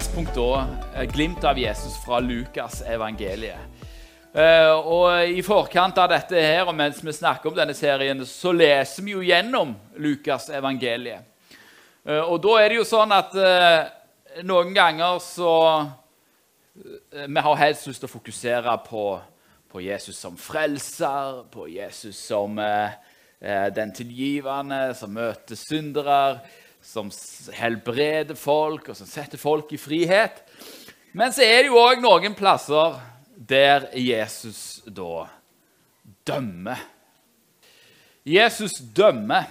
utgangspunkt da eh, glimt av Jesus fra Lukas evangeliet. Eh, og I forkant av dette her, og mens vi snakker om denne serien, så leser vi jo gjennom Lukas evangeliet. Eh, og da er det jo sånn at noen ganger så Vi har helst lyst til å fokusere på, på Jesus som frelser, på Jesus som den tilgivende, som møter syndere som helbreder folk, og som setter folk i frihet. Men så er det jo òg noen plasser der Jesus da dømmer. Jesus dømmer.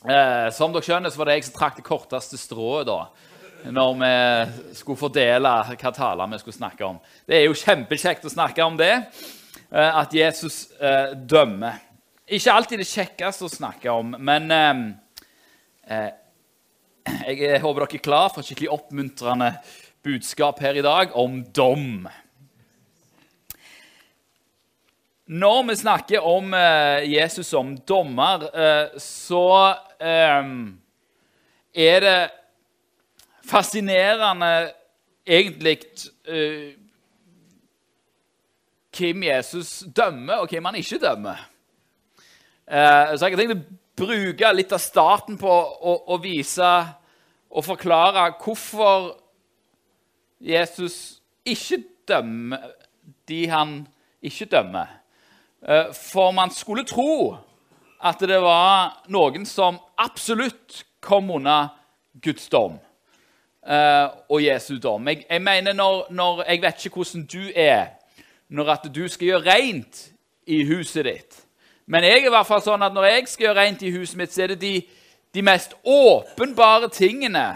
Eh, som dere skjønner, så var det jeg som trakk det korteste strået da, når vi skulle fordele hva taler vi skulle snakke om. Det er jo kjempekjekt å snakke om det, eh, at Jesus eh, dømmer. Ikke alltid det kjekkeste å snakke om, men eh, eh jeg håper dere er klar for et skikkelig oppmuntrende budskap her i dag om dom. Når vi snakker om eh, Jesus som dommer, eh, så eh, er det fascinerende egentlig hvem Jesus dømmer, og hvem han ikke dømmer. så jeg har tenkt å bruke litt av starten på å, å vise og forklare hvorfor Jesus ikke dømmer de han ikke dømmer. Eh, for man skulle tro at det var noen som absolutt kom unna Guds dom eh, og Jesu dom. Jeg, jeg mener når, når, Jeg vet ikke hvordan du er når at du skal gjøre rent i huset ditt. Men jeg er i hvert fall sånn at når jeg skal gjøre rent i huset mitt, så er det de, de mest åpenbare tingene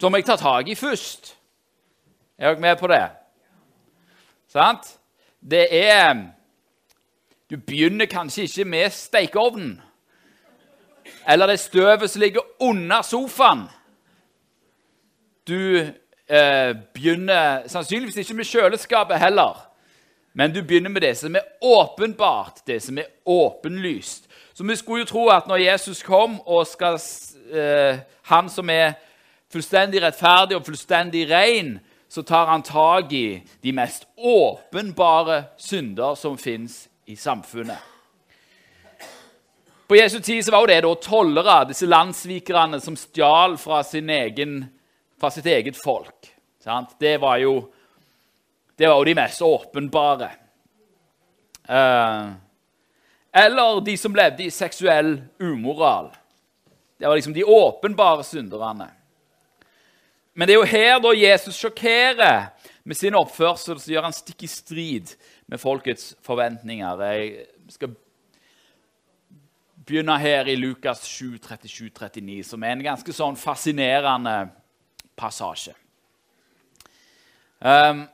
som jeg tar tak i først. Er dere med på det? Sant? Det er Du begynner kanskje ikke med stekeovnen eller det støvet som ligger under sofaen. Du eh, begynner sannsynligvis ikke med kjøleskapet heller. Men du begynner med det som er åpenbart, det som er åpenlyst. Så vi skulle jo tro at når Jesus kom, og skal, eh, han som er fullstendig rettferdig og fullstendig ren, så tar han tak i de mest åpenbare synder som fins i samfunnet. På Jesu tid så var det da tollere, disse landssvikerne, som stjal fra, egen, fra sitt eget folk. Det var jo det var jo de mest åpenbare. Uh, eller de som levde i seksuell umoral. Det var liksom de åpenbare synderne. Men det er jo her da Jesus sjokkerer med sin oppførsel, så gjør han stikk i strid med folkets forventninger. Jeg skal begynne her i Lukas 7, 37-39, som er en ganske sånn fascinerende passasje. Um,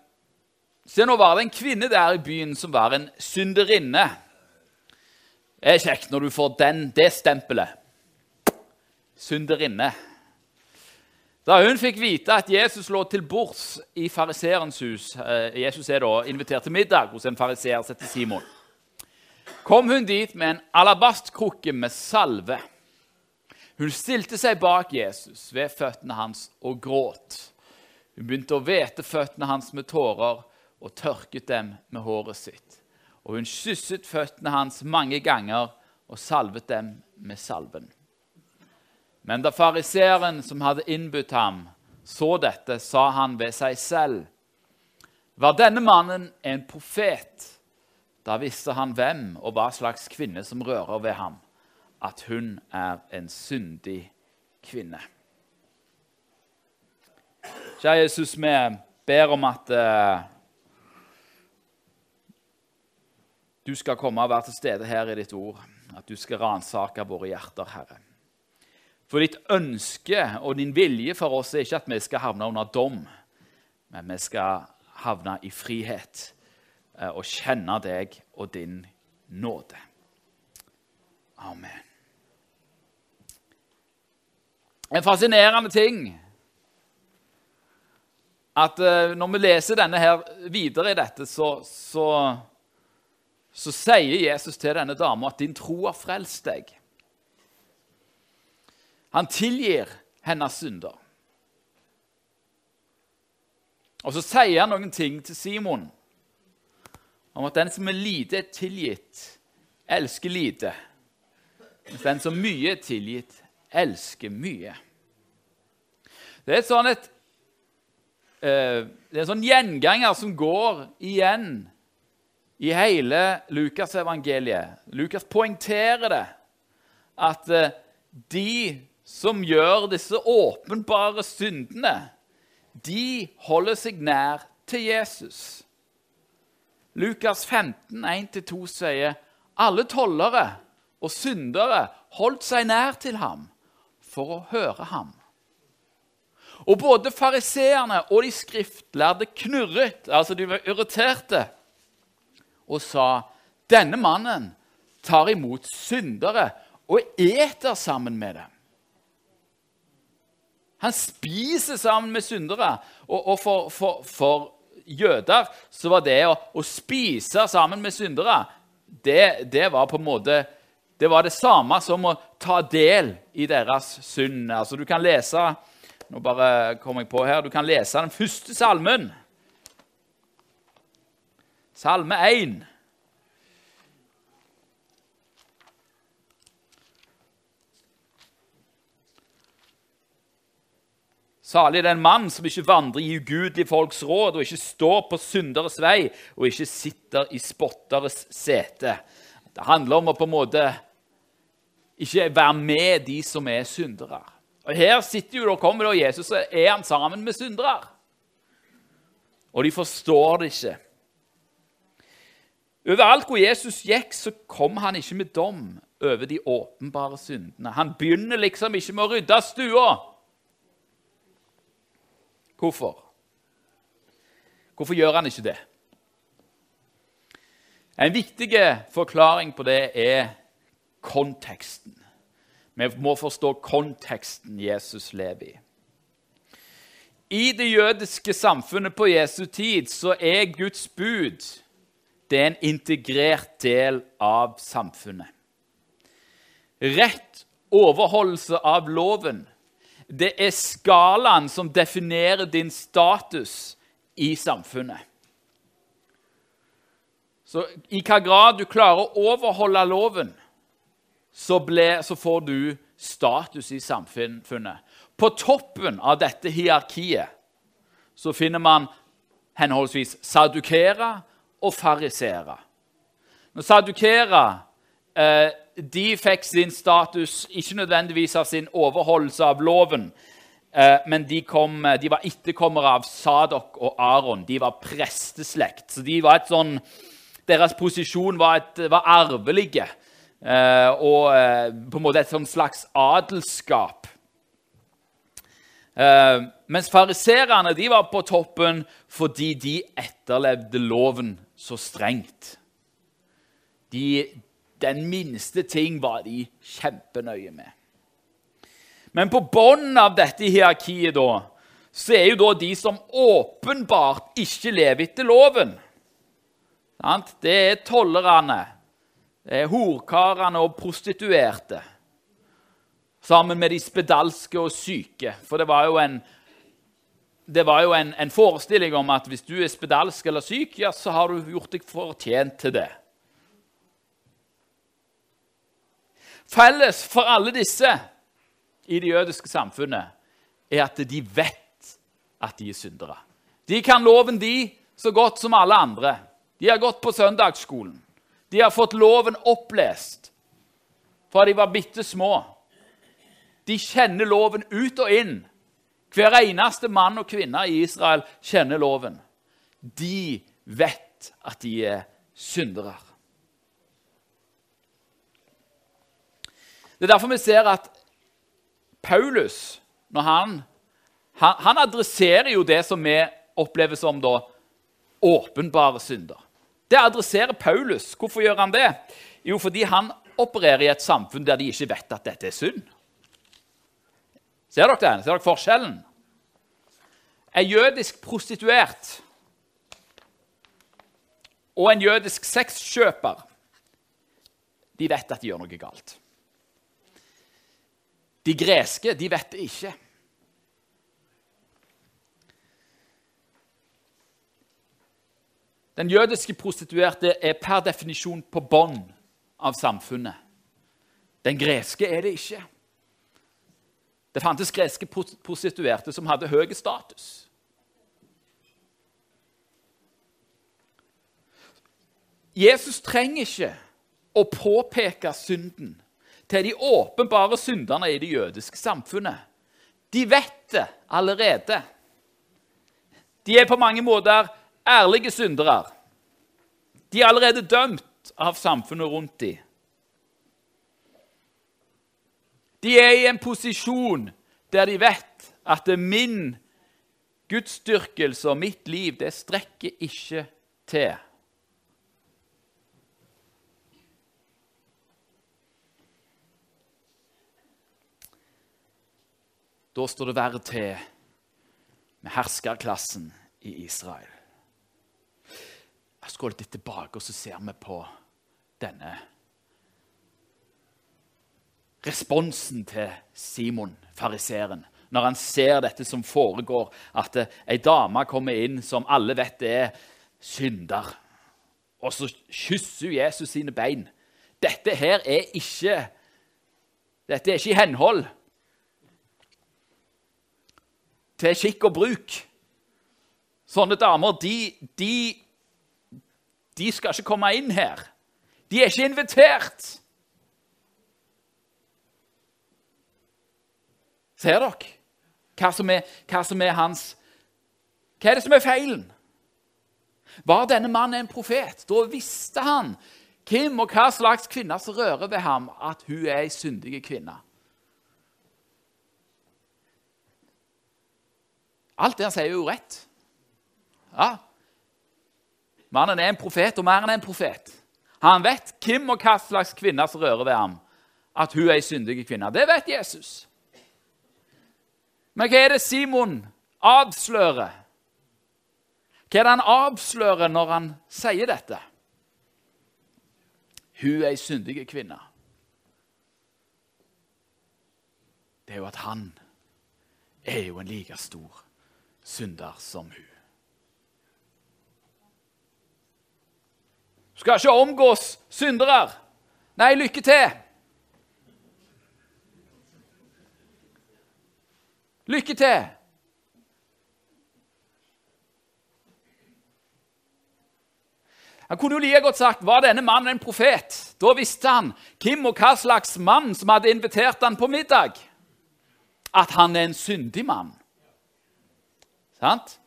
Se, nå var det en kvinne der i byen som var en synderinne. Det er kjekt når du får den, det stempelet. Synderinne. Da hun fikk vite at Jesus lå til bords i fariseerens hus eh, Jesus er da invitert til middag hos en fariseer som heter Simon. Kom hun dit med en alabastkrukke med salve. Hun stilte seg bak Jesus ved føttene hans og gråt. Hun begynte å hvete føttene hans med tårer og tørket dem med håret sitt. Og hun kysset føttene hans mange ganger og salvet dem med salven. Men da fariseeren som hadde innbudt ham, så dette, sa han ved seg selv.: Var denne mannen en profet? Da visste han hvem og hva slags kvinne som rører ved ham, at hun er en syndig kvinne. Kjære Jesus, vi ber om at uh, du skal komme og være til stede her i ditt ord. At du skal ransake våre hjerter, Herre. For ditt ønske og din vilje for oss er ikke at vi skal havne under dom, men vi skal havne i frihet eh, og kjenne deg og din nåde. Amen. En fascinerende ting at eh, når vi leser denne her videre i dette, så, så så sier Jesus til denne dama at 'din tro har frelst deg'. Han tilgir hennes synder. Og så sier han noen ting til Simon om at den som er lite er tilgitt, elsker lite. Mens den som mye er tilgitt, elsker mye. Det er, sånn et, uh, det er en sånn gjenganger som går igjen i hele Lukasevangeliet. Lukas poengterer det, at uh, de som gjør disse åpenbare syndene, de holder seg nær til Jesus. Lukas 15, 1-2 sier alle tollere og syndere holdt seg nær til ham for å høre ham. Og både fariseerne og de skriftlærde knurret, altså de var irriterte, og sa denne mannen tar imot syndere og eter sammen med dem. Han spiser sammen med syndere. Og, og for, for, for, jøder så var det å, å spise sammen med syndere det, det, var på en måte det var det samme som å ta del i deres synd. Altså, du kan lese nå bare kommer jeg på her, du kan lese den første salmen. Salme 1. Salig er den mann som ikke vandrer i ugudelige folks råd, og ikke står på synderes vei, og ikke sitter i spotteres sete. Det handler om å på en måte ikke være med de som er syndere. Og Her sitter jo, da kommer da Jesus, og er han sammen med syndere. Og de forstår det ikke. Overalt hvor Jesus gikk, så kom han ikke med dom over de åpenbare syndene. Han begynner liksom ikke med å rydde stua. Hvorfor? Hvorfor gjør han ikke det? En viktig forklaring på det er konteksten. Vi må forstå konteksten Jesus lever i. I det jødiske samfunnet på Jesu tid så er Guds bud det er en integrert del av samfunnet. Rett overholdelse av loven det er skalaen som definerer din status i samfunnet. Så i hva grad du klarer å overholde loven, så, ble, så får du status i samfunnet. På toppen av dette hierarkiet så finner man henholdsvis sadukere og farisere. Når sadukere eh, de fikk sin status ikke nødvendigvis av sin overholdelse av loven, eh, men de, kom, de, var etterkommere av Sadok og Aron. De var presteslekt. Så de var et sånn, deres posisjon var, et, var arvelige. Eh, og eh, på en måte et sånn slags adelskap. Eh, mens fariserene var på toppen fordi de etterlevde loven så strengt. De, den minste ting var de kjempenøye med. Men på bunnen av dette hierarkiet da, så er jo da de som åpenbart ikke lever etter loven. Det er tollerne, det er horkarene og prostituerte. Sammen med de spedalske og syke. For det var jo en, var jo en, en forestilling om at hvis du er spedalsk eller syk, ja, så har du gjort deg fortjent til det. Felles for alle disse i det jødiske samfunnet er at de vet at de er syndere. De kan loven, de, så godt som alle andre. De har gått på søndagsskolen. De har fått loven opplest fra de var bitte små. De kjenner loven ut og inn. Hver eneste mann og kvinne i Israel kjenner loven. De vet at de er syndere. Det er derfor vi ser at Paulus, når han, han, han adresserer jo det som vi opplever som da åpenbare synder. Det adresserer Paulus. Hvorfor gjør han det? Jo, fordi han opererer i et samfunn der de ikke vet at dette er synd. Ser dere den? Ser dere forskjellen? En jødisk prostituert og en jødisk sexkjøper de vet at de gjør noe galt. De greske de vet det ikke. Den jødiske prostituerte er per definisjon på bånn av samfunnet. Den greske er det ikke. Det fantes greske prostituerte som hadde høy status. Jesus trenger ikke å påpeke synden til de åpenbare synderne i det jødiske samfunnet. De vet det allerede. De er på mange måter ærlige syndere. De er allerede dømt av samfunnet rundt dem. De er i en posisjon der de vet at min gudsdyrkelse og mitt liv det strekker ikke til. Da står det verre til med herskerklassen i Israel. Jeg skal litt tilbake, og så ser vi på denne responsen til Simon, fariseeren, når han ser dette som foregår, at ei dame kommer inn som alle vet er synder, og så kysser hun Jesus sine bein. Dette her er ikke Dette er ikke i henhold til skikk og bruk. Sånne damer, de, de, de skal ikke komme inn her. De er ikke invitert. Ser dere hva som, er, hva som er hans Hva er det som er feilen? Var denne mannen en profet? Da visste han hvem og hva slags kvinne som rører ved ham, at hun er ei syndig kvinne. Alt det han sier, er jo rett. Ja. Mannen er en profet, og mer enn en profet. Han vet hvem og hva slags kvinne som rører ved ham. At hun er ei syndig kvinne. Det vet Jesus. Men hva er det Simon avslører? Hva er det han avslører når han sier dette? Hun er ei syndig kvinne. Det er jo at han er jo en like stor synder som hun. Du skal ikke omgås syndere. Nei, lykke til. Lykke til. Han kunne jo like godt sagt var denne mannen en profet. Da visste han hvem og hva slags mann som hadde invitert han på middag. At han er en syndig mann. Sant?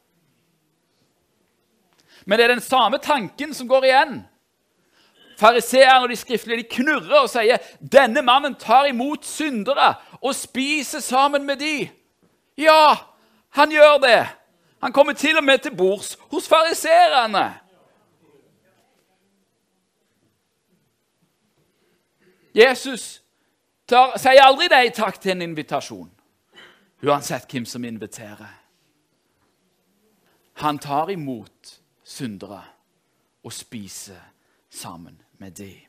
Men det er den samme tanken som går igjen. Fariseerne og de skriftlige de knurrer og sier denne mannen tar imot syndere og spiser sammen med de. Ja, han gjør det. Han kommer til og med til bords hos fariseerne. Jesus tar, sier aldri nei takk til en invitasjon, uansett hvem som inviterer. Han tar imot syndere og spiser sammen med dem.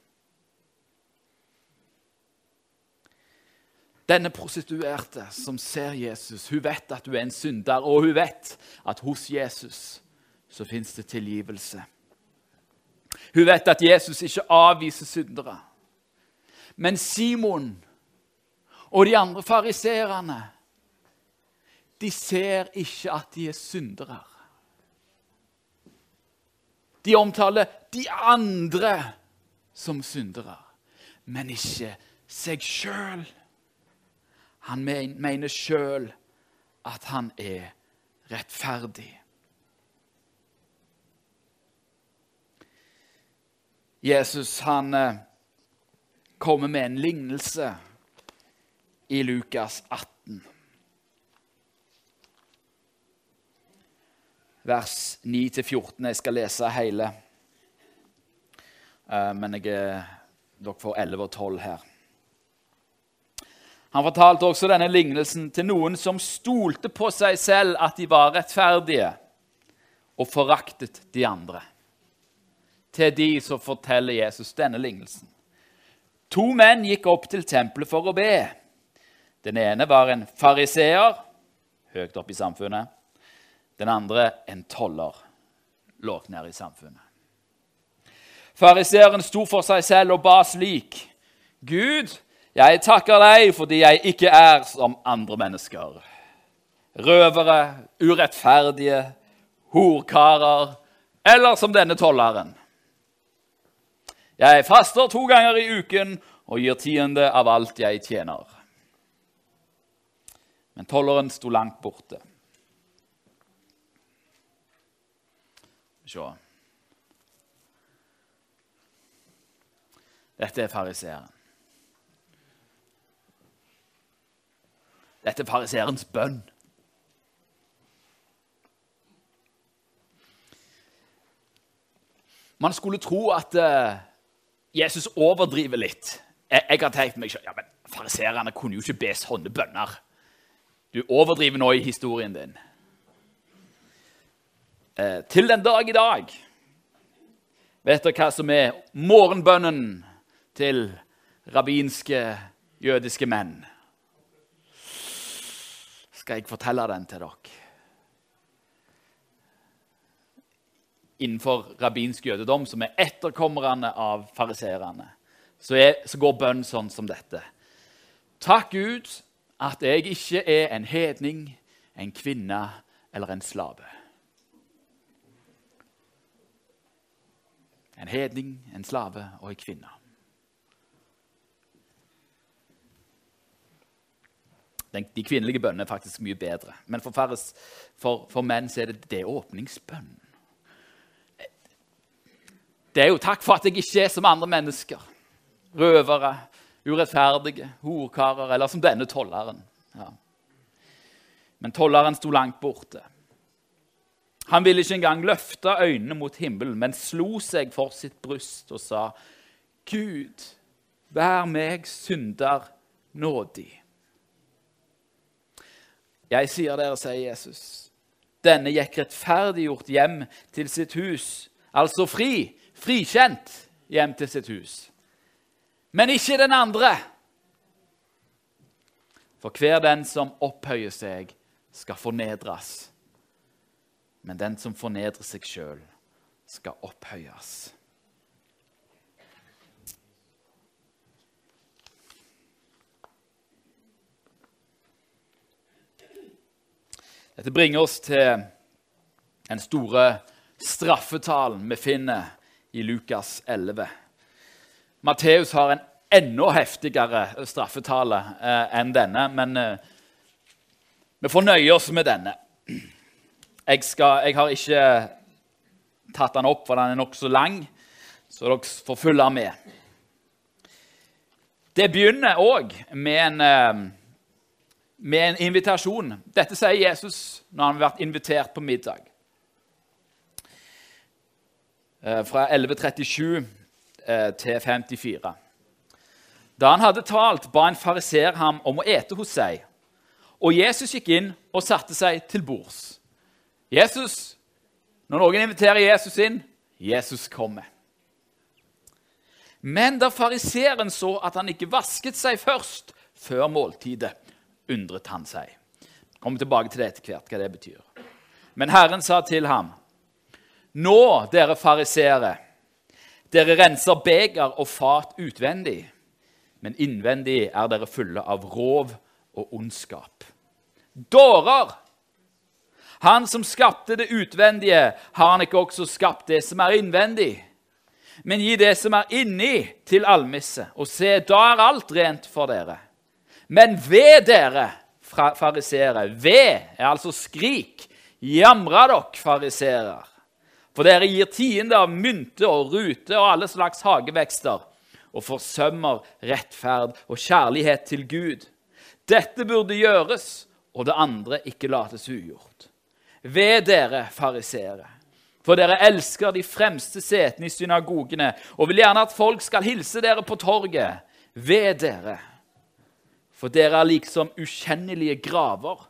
Denne prostituerte som ser Jesus, hun vet at hun er en synder, og hun vet at hos Jesus så fins det tilgivelse. Hun vet at Jesus ikke avviser syndere. Men Simon og de andre fariserene de ser ikke at de er syndere. De omtaler de andre som syndere, men ikke seg sjøl. Han mener sjøl at han er rettferdig. Jesus han eh, kommer med en lignelse i Lukas 18. vers 9-14. Jeg skal lese hele. Eh, men jeg, dere får 11 og 12 her. Han fortalte også denne lignelsen til noen som stolte på seg selv at de var rettferdige, og foraktet de andre. Til de som forteller Jesus denne lignelsen. To menn gikk opp til tempelet for å be. Den ene var en fariseer, høyt oppe i samfunnet. Den andre en toller, lågt nede i samfunnet. Fariseeren sto for seg selv og ba slik.: Gud, jeg takker deg fordi jeg ikke er som andre mennesker. Røvere, urettferdige, horkarer eller som denne tolleren. Jeg faster to ganger i uken og gir tiende av alt jeg tjener. Men tolleren sto langt borte. Se. Dette er fariseeren. Dette er fariseerens bønn. Man skulle tro at uh, Jesus overdriver litt. Jeg, jeg har tenkt meg selv, ja, men Fariseerne kunne jo ikke be sånne bønner. Du overdriver nå i historien din. Uh, til den dag i dag Vet dere hva som er morgenbønnen til rabbinske jødiske menn? Skal jeg fortelle den til dere? innenfor rabbinsk jødedom, som er etterkommerne av fariseerne, så, så, går bønn sånn som dette. Takk Gud at jeg ikke er en hedning, en kvinne eller en slave. En hedning, en slave og en kvinne. De kvinnelige bønnene er faktisk mye bedre. Men for, for, for menn er det, det åpningsbønn. Det er jo takk for at jeg ikke er som andre mennesker. Røvere, urettferdige, horkarer eller som denne tolleren. Ja. Men tolleren sto langt borte. Han ville ikke engang løfte øynene mot himmelen, men slo seg for sitt bryst og sa, 'Gud, vær meg synder nådig.' Jeg sier dere, sier Jesus, denne gikk rettferdiggjort hjem til sitt hus, altså fri, frikjent hjem til sitt hus. Men ikke den andre. For hver den som opphøyer seg, skal fornedres. Men den som fornedrer seg sjøl, skal opphøyes. Dette bringer oss til den store straffetalen vi finner i Lukas 11. Matteus har en enda heftigere straffetale eh, enn denne, men eh, vi får nøye oss med denne. Jeg, skal, jeg, har ikke tatt den opp, for den er nokså lang, så dere får følge med. Det begynner òg med, eh, med en invitasjon. Dette sier Jesus når han har vært invitert på middag. Eh, fra 1137 eh, til 54. Da han hadde talt, ba en fariser ham om å ete hos seg. Og Jesus gikk inn og satte seg til bords. Jesus, Når noen inviterer Jesus inn Jesus kommer. Men da fariseren så at han ikke vasket seg først før måltidet, undret han seg. Kommer tilbake til det etter hvert, hva det betyr. Men Herren sa til ham, nå, dere fariseere, dere renser beger og fat utvendig, men innvendig er dere fulle av rov og ondskap. Dårer! Han som skapte det utvendige, har han ikke også skapt det som er innvendig? Men gi det som er inni, til almisse, og se, da er alt rent for dere. Men ved dere, fariseere, ved er altså skrik, jamra dere, fariserer. For dere gir tiende av mynte og rute og alle slags hagevekster, og forsømmer rettferd og kjærlighet til Gud. Dette burde gjøres, og det andre ikke lates ugjort. Ved dere, fariseere, for dere elsker de fremste setene i synagogene og vil gjerne at folk skal hilse dere på torget. Ved dere, for dere er liksom ukjennelige graver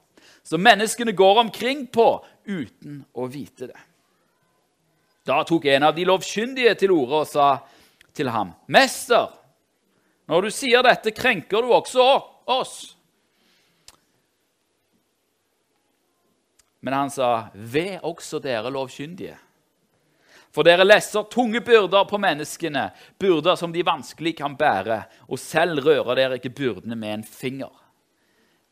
som menneskene går omkring på uten å vite det. Da tok en av de lovkyndige til orde og sa til ham, 'Mester, når du sier dette, krenker du også oss.' Men han sa, 'Ved også dere lovkyndige.' For dere lesser tunge byrder på menneskene, byrder som de vanskelig kan bære, og selv rører dere ikke byrdene med en finger.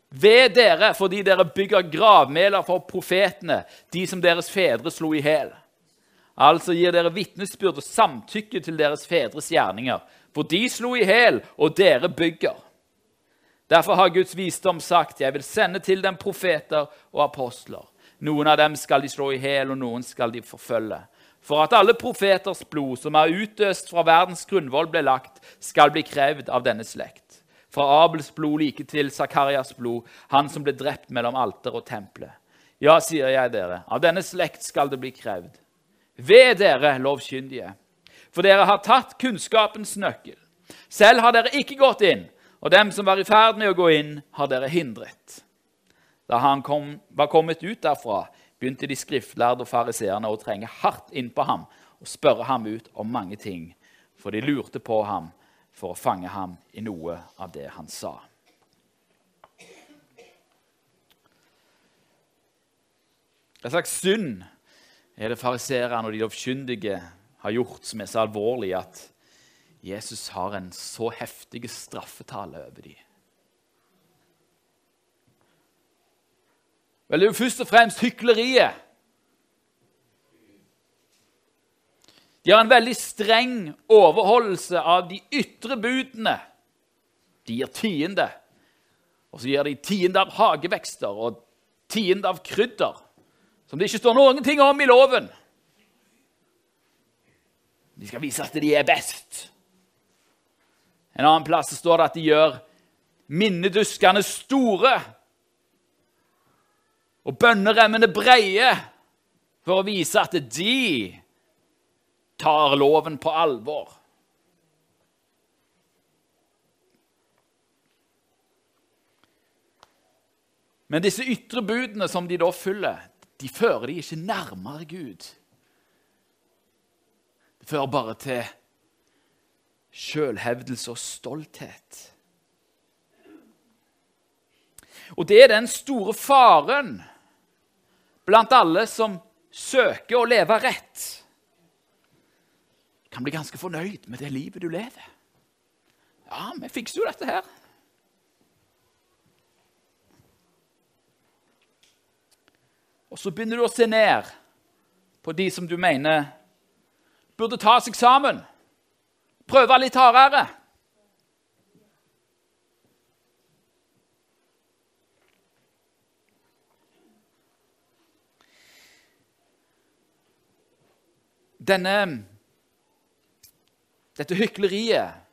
Ved dere fordi dere bygger gravmæler for profetene, de som deres fedre slo i hæl. Altså gir dere vitnesbyrd og samtykke til deres fedres gjerninger. For de slo i hæl, og dere bygger. Derfor har Guds visdom sagt, 'Jeg vil sende til dem profeter og apostler.' Noen av dem skal de slå i hæl, og noen skal de forfølge. For at alle profeters blod som er utøst fra verdens grunnvoll, ble lagt, skal bli krevd av denne slekt. Fra Abels blod like til Zakarias blod, han som ble drept mellom alter og tempelet. Ja, sier jeg dere, av denne slekt skal det bli krevd. Ved dere, lovkyndige, for dere har tatt kunnskapens nøkkel. Selv har dere ikke gått inn, og dem som var i ferd med å gå inn, har dere hindret. Da han kom, var kommet ut derfra, begynte de skriftlærde og fariseerne å trenge hardt innpå ham og spørre ham ut om mange ting, for de lurte på ham for å fange ham i noe av det han sa. Hva slags synd er det fariseerne og de lovkyndige har gjort som er så alvorlig at Jesus har en så heftig straffetale over dem? Vel, det er jo først og fremst hykleriet. De har en veldig streng overholdelse av de ytre budene. De gir tiende. Og så gir de tiende av hagevekster og tiende av krydder, som det ikke står noen ting om i loven. De skal vise at de er best. En annen plass står det at de gjør minneduskene store og bønneremmene breie for å vise at de tar loven på alvor. Men disse ytre budene som de da følger, de fører de ikke nærmere Gud. Det fører bare til sjølhevdelse og stolthet. Og det er den store faren blant alle som søker å leve rett. Kan bli ganske fornøyd med det livet du lever. Ja, vi fikser jo dette her. Og så begynner du å se ned på de som du mener burde ta seg sammen. Prøve litt hardere. Denne, dette hykleriet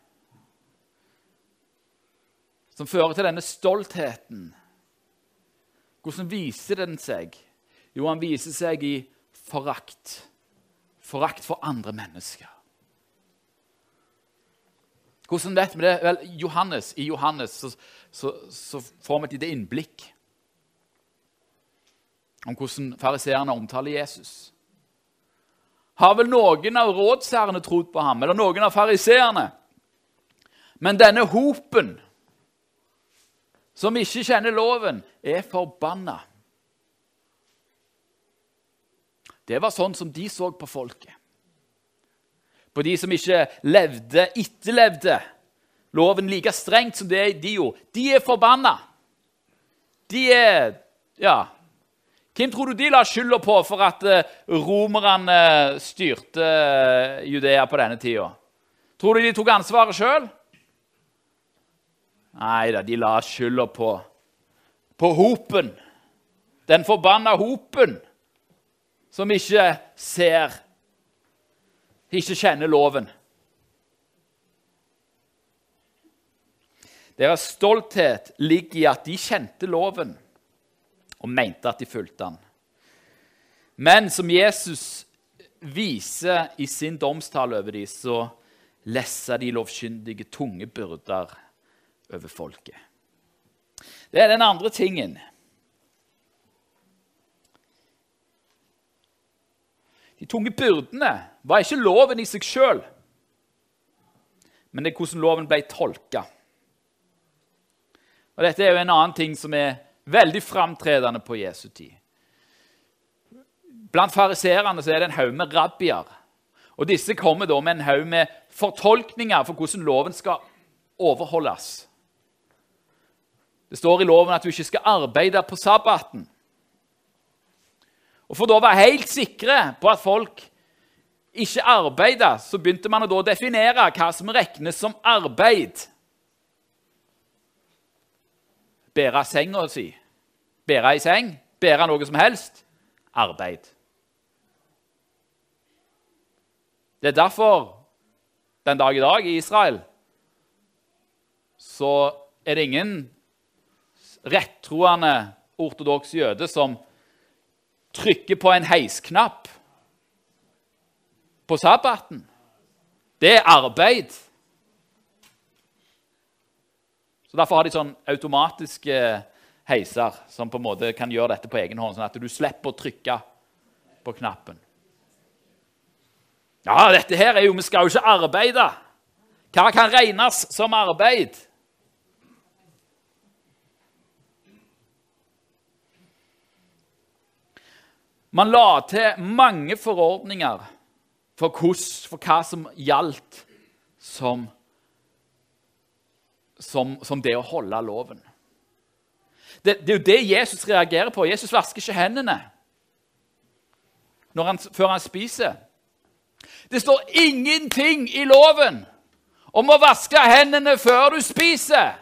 som fører til denne stoltheten, hvordan viser den seg? Jo, han viser seg i forakt. Forakt for andre mennesker. Hvordan vet vi det? Vel, Johannes, I Johannes så, så, så får vi et lite innblikk om hvordan fariseerne omtaler Jesus har vel noen av rådsherrene trodd på ham, eller noen av fariseerne. Men denne hopen, som ikke kjenner loven, er forbanna. Det var sånn som de så på folket. På de som ikke levde, etterlevde loven like strengt som det de gjorde. De er forbanna. De er ja, hvem tror du de la skylda på for at eh, romerne eh, styrte eh, Judea på denne tida? Tror du de tok ansvaret sjøl? Nei da, de la skylda på, på hopen. Den forbanna hopen som ikke ser, ikke kjenner loven. Deres stolthet ligger i at de kjente loven og mente at de fulgte han. Men som Jesus viser i sin domstale over dem, så lesser de lovkyndige tunge byrder over folket. Det er den andre tingen. De tunge byrdene var ikke loven i seg sjøl, men det er hvordan loven ble tolka. Og Dette er jo en annen ting som er Veldig framtredende på Jesu tid. Blant fariserene er det en haug med rabbier Og Disse kommer da med en haug med fortolkninger for hvordan loven skal overholdes. Det står i loven at du ikke skal arbeide på sabbaten. Og For da å være helt sikre på at folk ikke arbeider, så begynte man å definere hva som regnes som arbeid. Bære senga si, bære i seng, bære noe som helst arbeid. Det er derfor den dag i dag i Israel så er det ingen rettroende ortodoks jøde som trykker på en heisknapp på sabbaten. Det er arbeid. Så Derfor har de sånn automatiske heiser som på en måte kan gjøre dette på egen hånd, sånn at du slipper å trykke på knappen. Ja, dette her er jo Vi skal jo ikke arbeide. Hva kan regnes som arbeid? Man la til mange forordninger for, hos, for hva som gjaldt som, som, som, det å holde loven. Det, det, er jo det Jesus reagerer på. Jesus vasker ikke hendene han, før han spiser. Det står ingenting i loven om å vaske hendene før du spiser.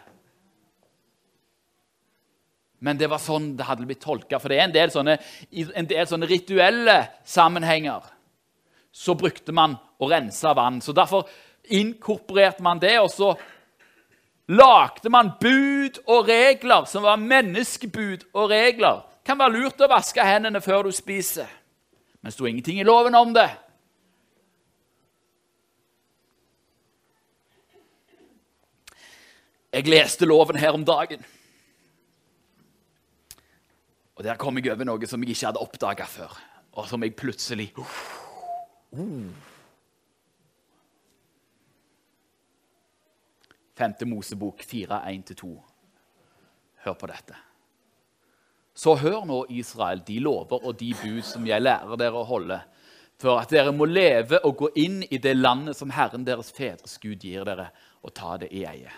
Men det var sånn det hadde blitt tolka. For det er en del sånne, en del sånne rituelle sammenhenger. Så brukte man å rense vann. Så Derfor inkorporerte man det, og så lagde man bud og regler som var menneskebud og regler. Det kan være lurt å vaske hendene før du spiser, men det sto ingenting i loven om det. Jeg leste loven her om dagen. Og der kom jeg over noe som jeg ikke hadde oppdaga før, og som jeg plutselig uh, uh. Femte Mosebok 4.1-2. Hør på dette. Så hør nå, Israel, de lover og de bud som jeg lærer dere å holde, for at dere må leve og gå inn i det landet som Herren deres fedres Gud gir dere, og ta det i eie.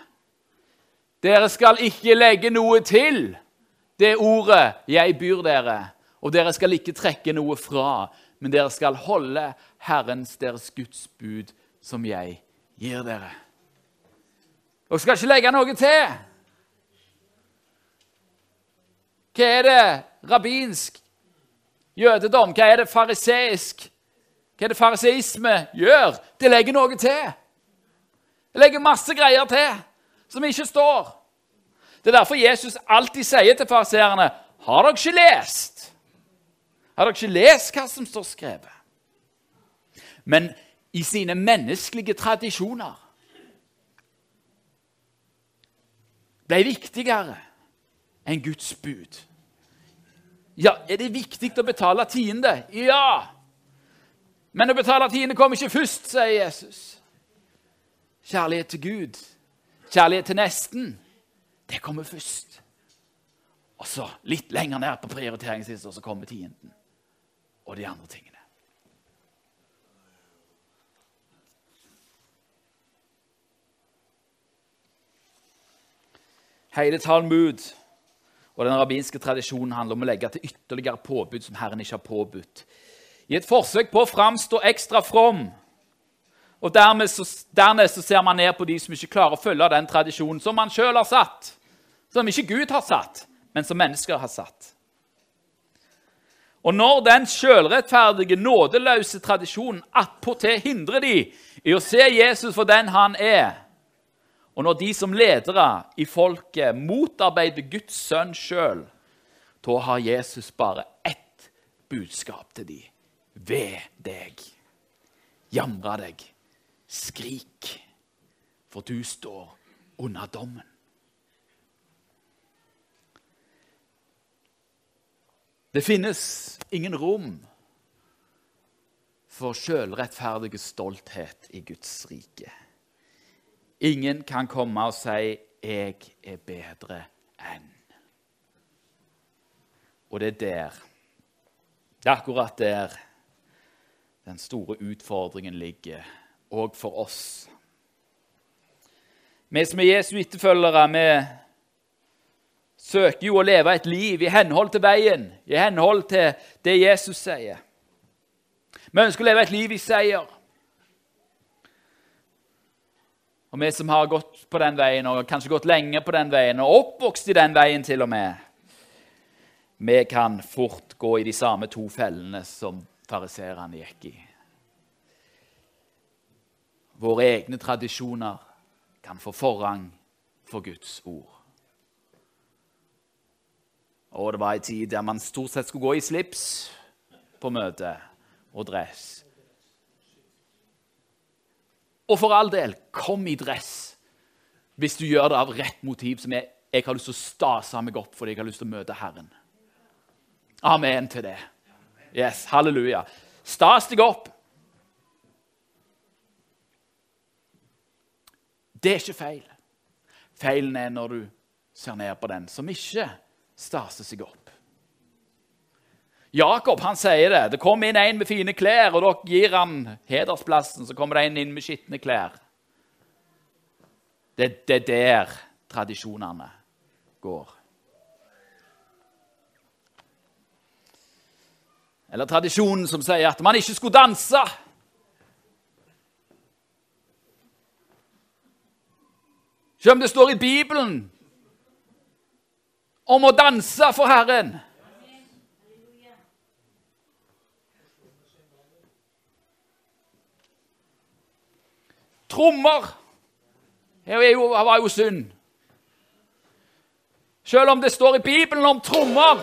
Dere skal ikke legge noe til det ordet jeg byr dere, og dere skal ikke trekke noe fra, men dere skal holde Herrens, deres Guds bud, som jeg gir dere. Dere skal ikke legge noe til. Hva er det rabbinsk jødedom, hva er det fariseisk, hva er det fariseisme gjør? Det legger noe til. Det legger masse greier til som ikke står. Det er derfor Jesus alltid sier til fariseerne Har dere ikke lest? Har dere ikke lest hva som står skrevet? Men i sine menneskelige tradisjoner ble viktigere enn Guds bud. Ja, Er det viktig å betale tiende? Ja! Men å betale tiende kommer ikke først, sier Jesus. Kjærlighet til Gud, kjærlighet til nesten, det kommer først. Og så litt lenger ned på prioriteringslista så kommer tienden og de andre tingene. Hele Talmud og den rabbinske tradisjonen handler om å legge til ytterligere påbud som Herren ikke har påbudt. I et forsøk på å framstå ekstra from. Og så, Dernest så ser man ned på de som ikke klarer å følge den tradisjonen som man sjøl har satt som ikke Gud har satt, men som mennesker har satt. Og når den sjølrettferdige, nådeløse tradisjonen attpåtil hindrer de i å se Jesus for den han er, og når de som ledere i folket motarbeider Guds sønn sjøl, da har Jesus bare ett budskap til dem. Ved deg. Jamre deg. Skrik, for du står under dommen. Det finnes ingen rom for sjølrettferdig stolthet i Guds rike. Ingen kan komme og si 'jeg er bedre enn'. Og det er der, det er akkurat der den store utfordringen ligger òg for oss. Vi som er Jesu etterfølgere, vi søker jo å leve et liv i henhold til veien, i henhold til det Jesus sier. Vi ønsker å leve et liv i seier. Og vi som har gått på den veien, og kanskje gått lenge på den veien, og oppvokst i den veien til og med, vi kan fort gå i de samme to fellene som fariseerne gikk i. Våre egne tradisjoner kan få forrang for Guds ord. Og det var ei tid der man stort sett skulle gå i slips på møte og dress. Og for all del, kom i dress hvis du gjør det av rett motiv, som jeg, jeg har lyst til å stase meg opp fordi jeg har lyst til å møte Herren. Amen til det. Yes, Halleluja. Stas deg opp. Det er ikke feil. Feilen er når du ser ned på den som ikke staser seg opp. Jakob han sier det. Det kommer inn en med fine klær, og dere gir han hedersplassen. Så kommer det en inn med skitne klær. Det, det er der tradisjonene går. Eller tradisjonen som sier at man ikke skulle danse. Selv om det står i Bibelen om å danse for Herren. Trommer det var jo synd. Selv om det står i Bibelen om trommer.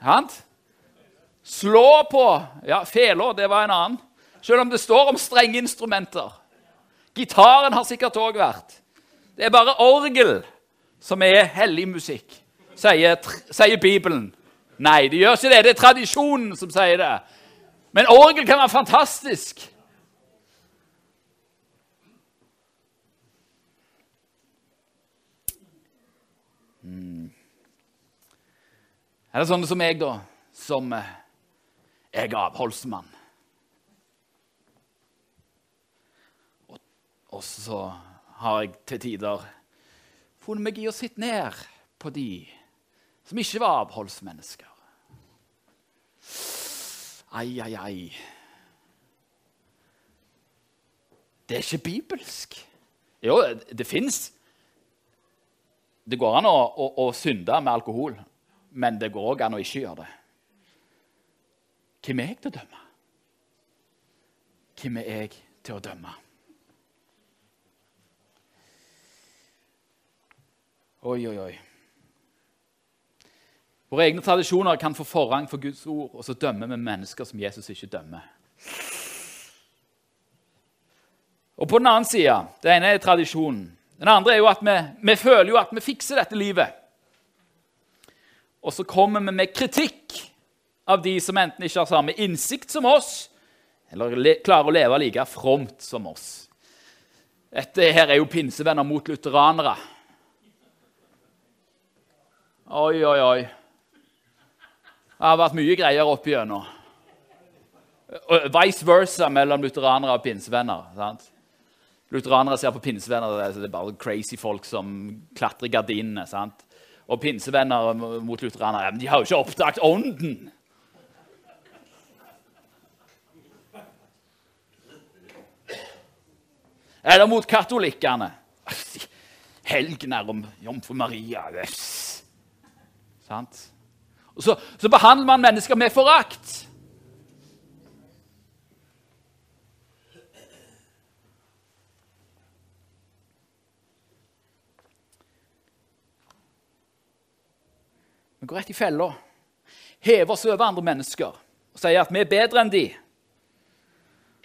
Hant? Slå på Ja, feler, det var en annen. Selv om det står om strenge instrumenter. Gitaren har sikkert òg vært. Det er bare orgel som er hellig musikk, sier, sier Bibelen. Nei, det gjør ikke det. Det er tradisjonen som sier det. Men orgel kan være fantastisk. Hmm. Er det sånne som meg, da, som jeg er avholdsmann? Og, og så har jeg til tider funnet meg i å sitte ned på de som ikke var avholdsmennesker. Ai, ai, ai. Det er ikke bibelsk. Jo, det fins Det går an å, å, å, synde med alkohol, men det går òg an å ikke gjøre det. Hvem er jeg til å dømme? Hvem er jeg til å dømme? Oi, oi, oi. Våre egne tradisjoner kan få forrang for Guds ord, og så dømmer vi mennesker som Jesus ikke dømmer. Og på den annen side, Det ene er tradisjonen. Den andre er jo at vi, vi føler jo at vi fikser dette livet. Og så kommer vi med kritikk av de som enten ikke har samme innsikt som oss, eller le, klarer å leve like fromt som oss. Dette her er jo pinsevenner mot lutheranere. Oi, oi, oi. Det har vært mye greier opp igjennom. Vice versa mellom lutheranere og pinsevenner. sant? Lutheranere ser på pinsevenner det er bare crazy folk som klatrer i gardinene. sant? Og pinsevenner mot lutheranere men de har jo ikke oppdaget ånden. Eller mot katolikkene. Helgen er om jomfru Maria. Sant? Og så, så behandler man mennesker med forakt. Vi går rett i fella, hever oss over andre mennesker og sier at vi er bedre enn de.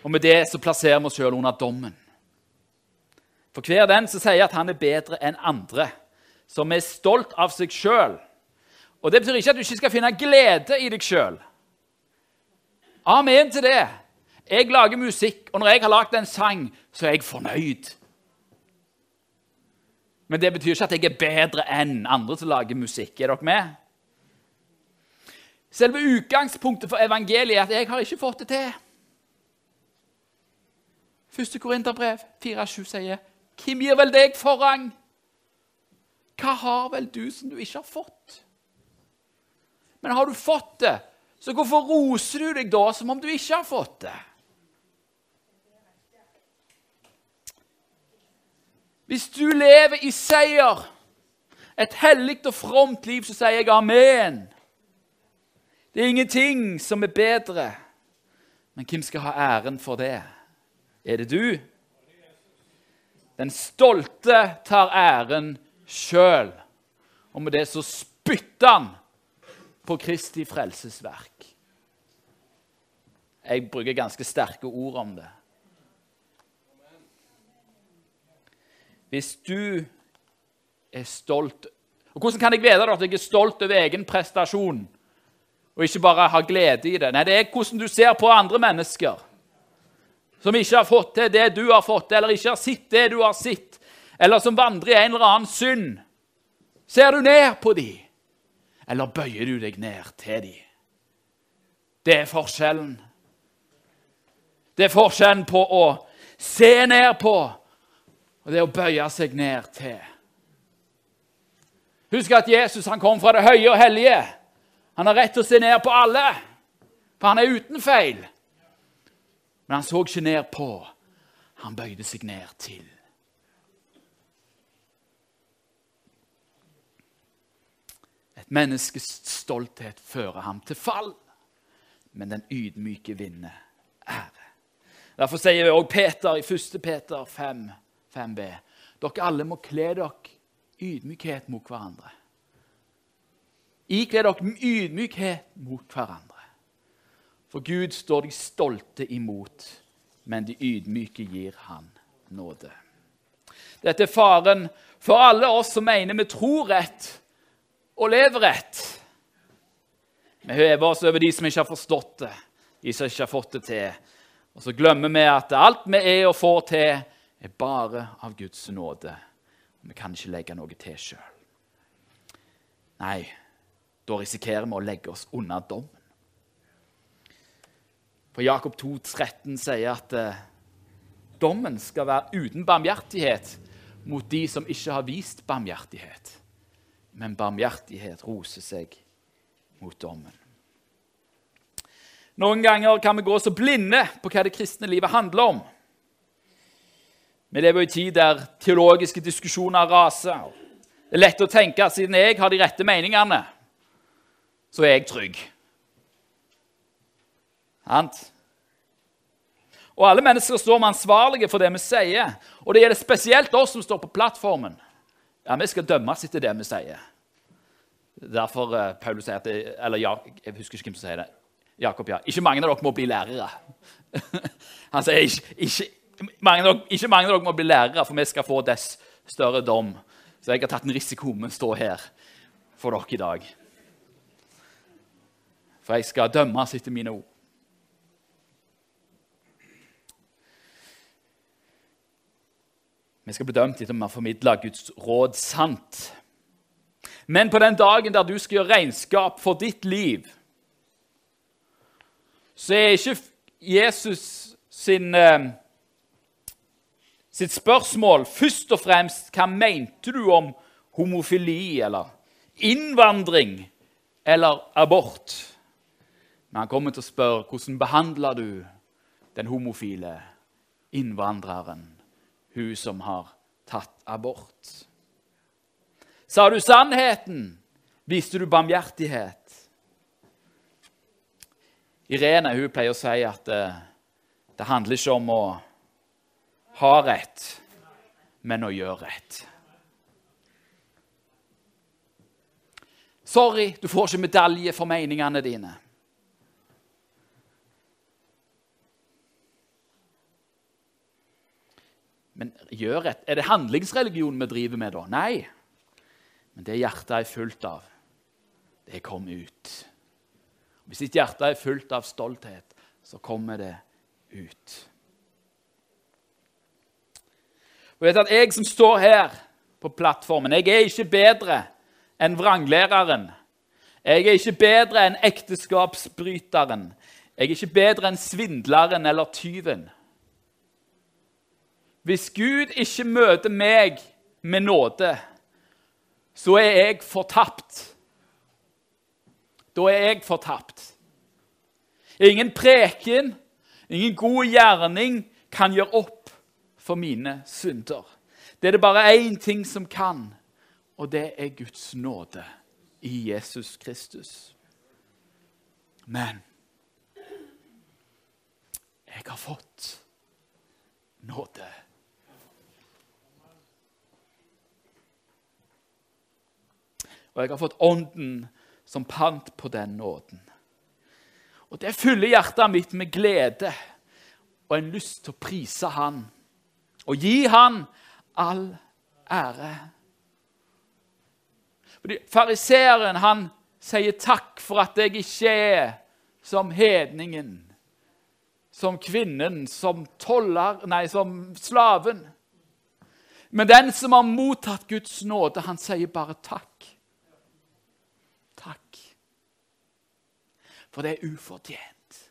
Og med det så plasserer vi oss sjøl under dommen. For hver den som sier at han er bedre enn andre, som er stolt av seg sjøl og Det betyr ikke at du ikke skal finne glede i deg sjøl. Amen til det. Jeg lager musikk, og når jeg har lagd en sang, så er jeg fornøyd. Men det betyr ikke at jeg er bedre enn andre som lager musikk. Er dere med? Selve utgangspunktet for evangeliet er at jeg har ikke fått det til. Første Korinterbrev 4,7 sier, 'Hvem gir vel deg forrang?' Hva har vel du som du ikke har fått? Men har du fått det, så hvorfor roser du deg da som om du ikke har fått det? Hvis du lever i seier, et hellig og fromt liv, så sier jeg amen. Det er ingenting som er bedre. Men hvem skal ha æren for det? Er det du? Den stolte tar æren sjøl. Og med det så spytter han på Kristi frelsesverk. Jeg bruker ganske sterke ord om det. Hvis du er stolt Og Hvordan kan jeg vite at jeg er stolt over egen prestasjon og ikke bare har glede i det? Nei, Det er hvordan du ser på andre mennesker som ikke har fått til det du har fått til, eller ikke har sett det du har sett, eller som vandrer i en eller annen synd. Ser du ned på dem, eller bøyer du deg ned til dem? Det er forskjellen. Det er forskjellen på å se ned på og det å bøye seg ned til. Husk at Jesus han kom fra det høye og hellige. Han har rett til å se ned på alle, for han er uten feil. Men han så ikke ned på. Han bøyde seg ned til. Et menneskes stolthet fører ham til fall, men den ydmyke vinner ære. Derfor sier vi også Peter i 1. Peter 5, 5b dere alle må kle dere ydmykhet mot hverandre. Ikle dere ydmykhet mot hverandre. For Gud står de stolte imot, men de ydmyke gir han nåde. Dette er faren for alle oss som mener vi tror rett og lever rett. Vi hever oss over de som ikke har forstått det, de som ikke har fått det til. Og så glemmer vi at alt vi er og får til, er bare av Guds nåde. Vi kan ikke legge noe til sjøl. Nei, da risikerer vi å legge oss unna dommen. For Jakob 2, 13 sier at eh, dommen skal være uten barmhjertighet mot de som ikke har vist barmhjertighet. Men barmhjertighet roser seg mot dommen. Noen ganger kan vi gå så blinde på hva det kristne livet handler om. Vi lever i en tid der teologiske diskusjoner raser. Det er lett å tenke at siden jeg har de rette meningene, så er jeg trygg. Sant? Og alle mennesker står med ansvarlige for det vi sier. Og det gjelder spesielt oss som står på plattformen. Ja, Vi skal dømmes etter det vi sier. Derfor uh, Paulus sier at Eller ja, jeg husker ikke hvem som sier det. Jakob, ja. Ikke mange av dere må bli lærere. Han sier ikke, ikke, mange dere, ikke mange av dere må bli lærere, for vi skal få dess større dom. Så jeg har tatt en risiko med å stå her for dere i dag. For jeg skal dømmes etter mine ord. Vi skal bli dømt etter vi har formidla Guds råd sant. Men på den dagen der du skal gjøre regnskap for ditt liv, så er ikke Jesus sin, eh, sitt spørsmål først og fremst hva mente du om homofili eller innvandring eller abort. Men han kommer til å spørre hvordan behandler du den homofile innvandreren hun som har tatt abort. Sa du sannheten? Viste du barmhjertighet? Irene hun pleier å si at det, eh, det handler ikke om å ha rett, men å gjøre rett. Sorry, du får ikke medalje for meningene dine. Men gjør et, er det handlingsreligion vi driver med da? Nei. Men det hjertet er fullt av, det kom ut. Hvis ditt hjerte er fullt av stolthet, så kommer det ut. Og vet at Jeg som står her på plattformen, jeg er ikke bedre enn vranglæreren. Jeg er ikke bedre enn ekteskapsbryteren. Jeg er ikke bedre enn svindleren eller tyven. Hvis Gud ikke møter meg med nåde, så er jeg fortapt. Da er jeg fortapt. Ingen preken, ingen god gjerning kan gjøre opp for mine synder. Det er det bare én ting som kan, og det er Guds nåde i Jesus Kristus. Men jeg har fått nåde. Og jeg har fått Ånden som pant på den nåden. Og Det fyller hjertet mitt med glede og en lyst til å prise Han og gi Han all ære. Fordi Fariseeren han sier takk for at jeg ikke er som hedningen, som kvinnen, som toller, nei, som slaven. Men den som har mottatt Guds nåde, han sier bare takk. For det er ufortjent.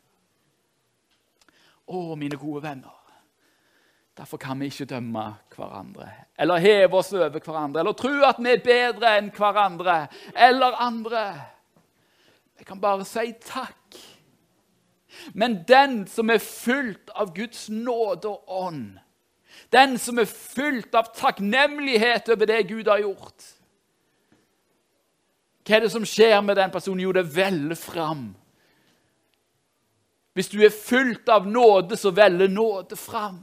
Å, mine gode venner. Derfor kan vi ikke dømme hverandre eller heve oss over hverandre eller tro at vi er bedre enn hverandre eller andre. Vi kan bare si takk. Men den som er fylt av Guds nåde og ånd, den som er fylt av takknemlighet over det Gud har gjort Hva er det som skjer med den personen? Jo, det veller fram. Hvis du er fylt av nåde, så veller nåde fram.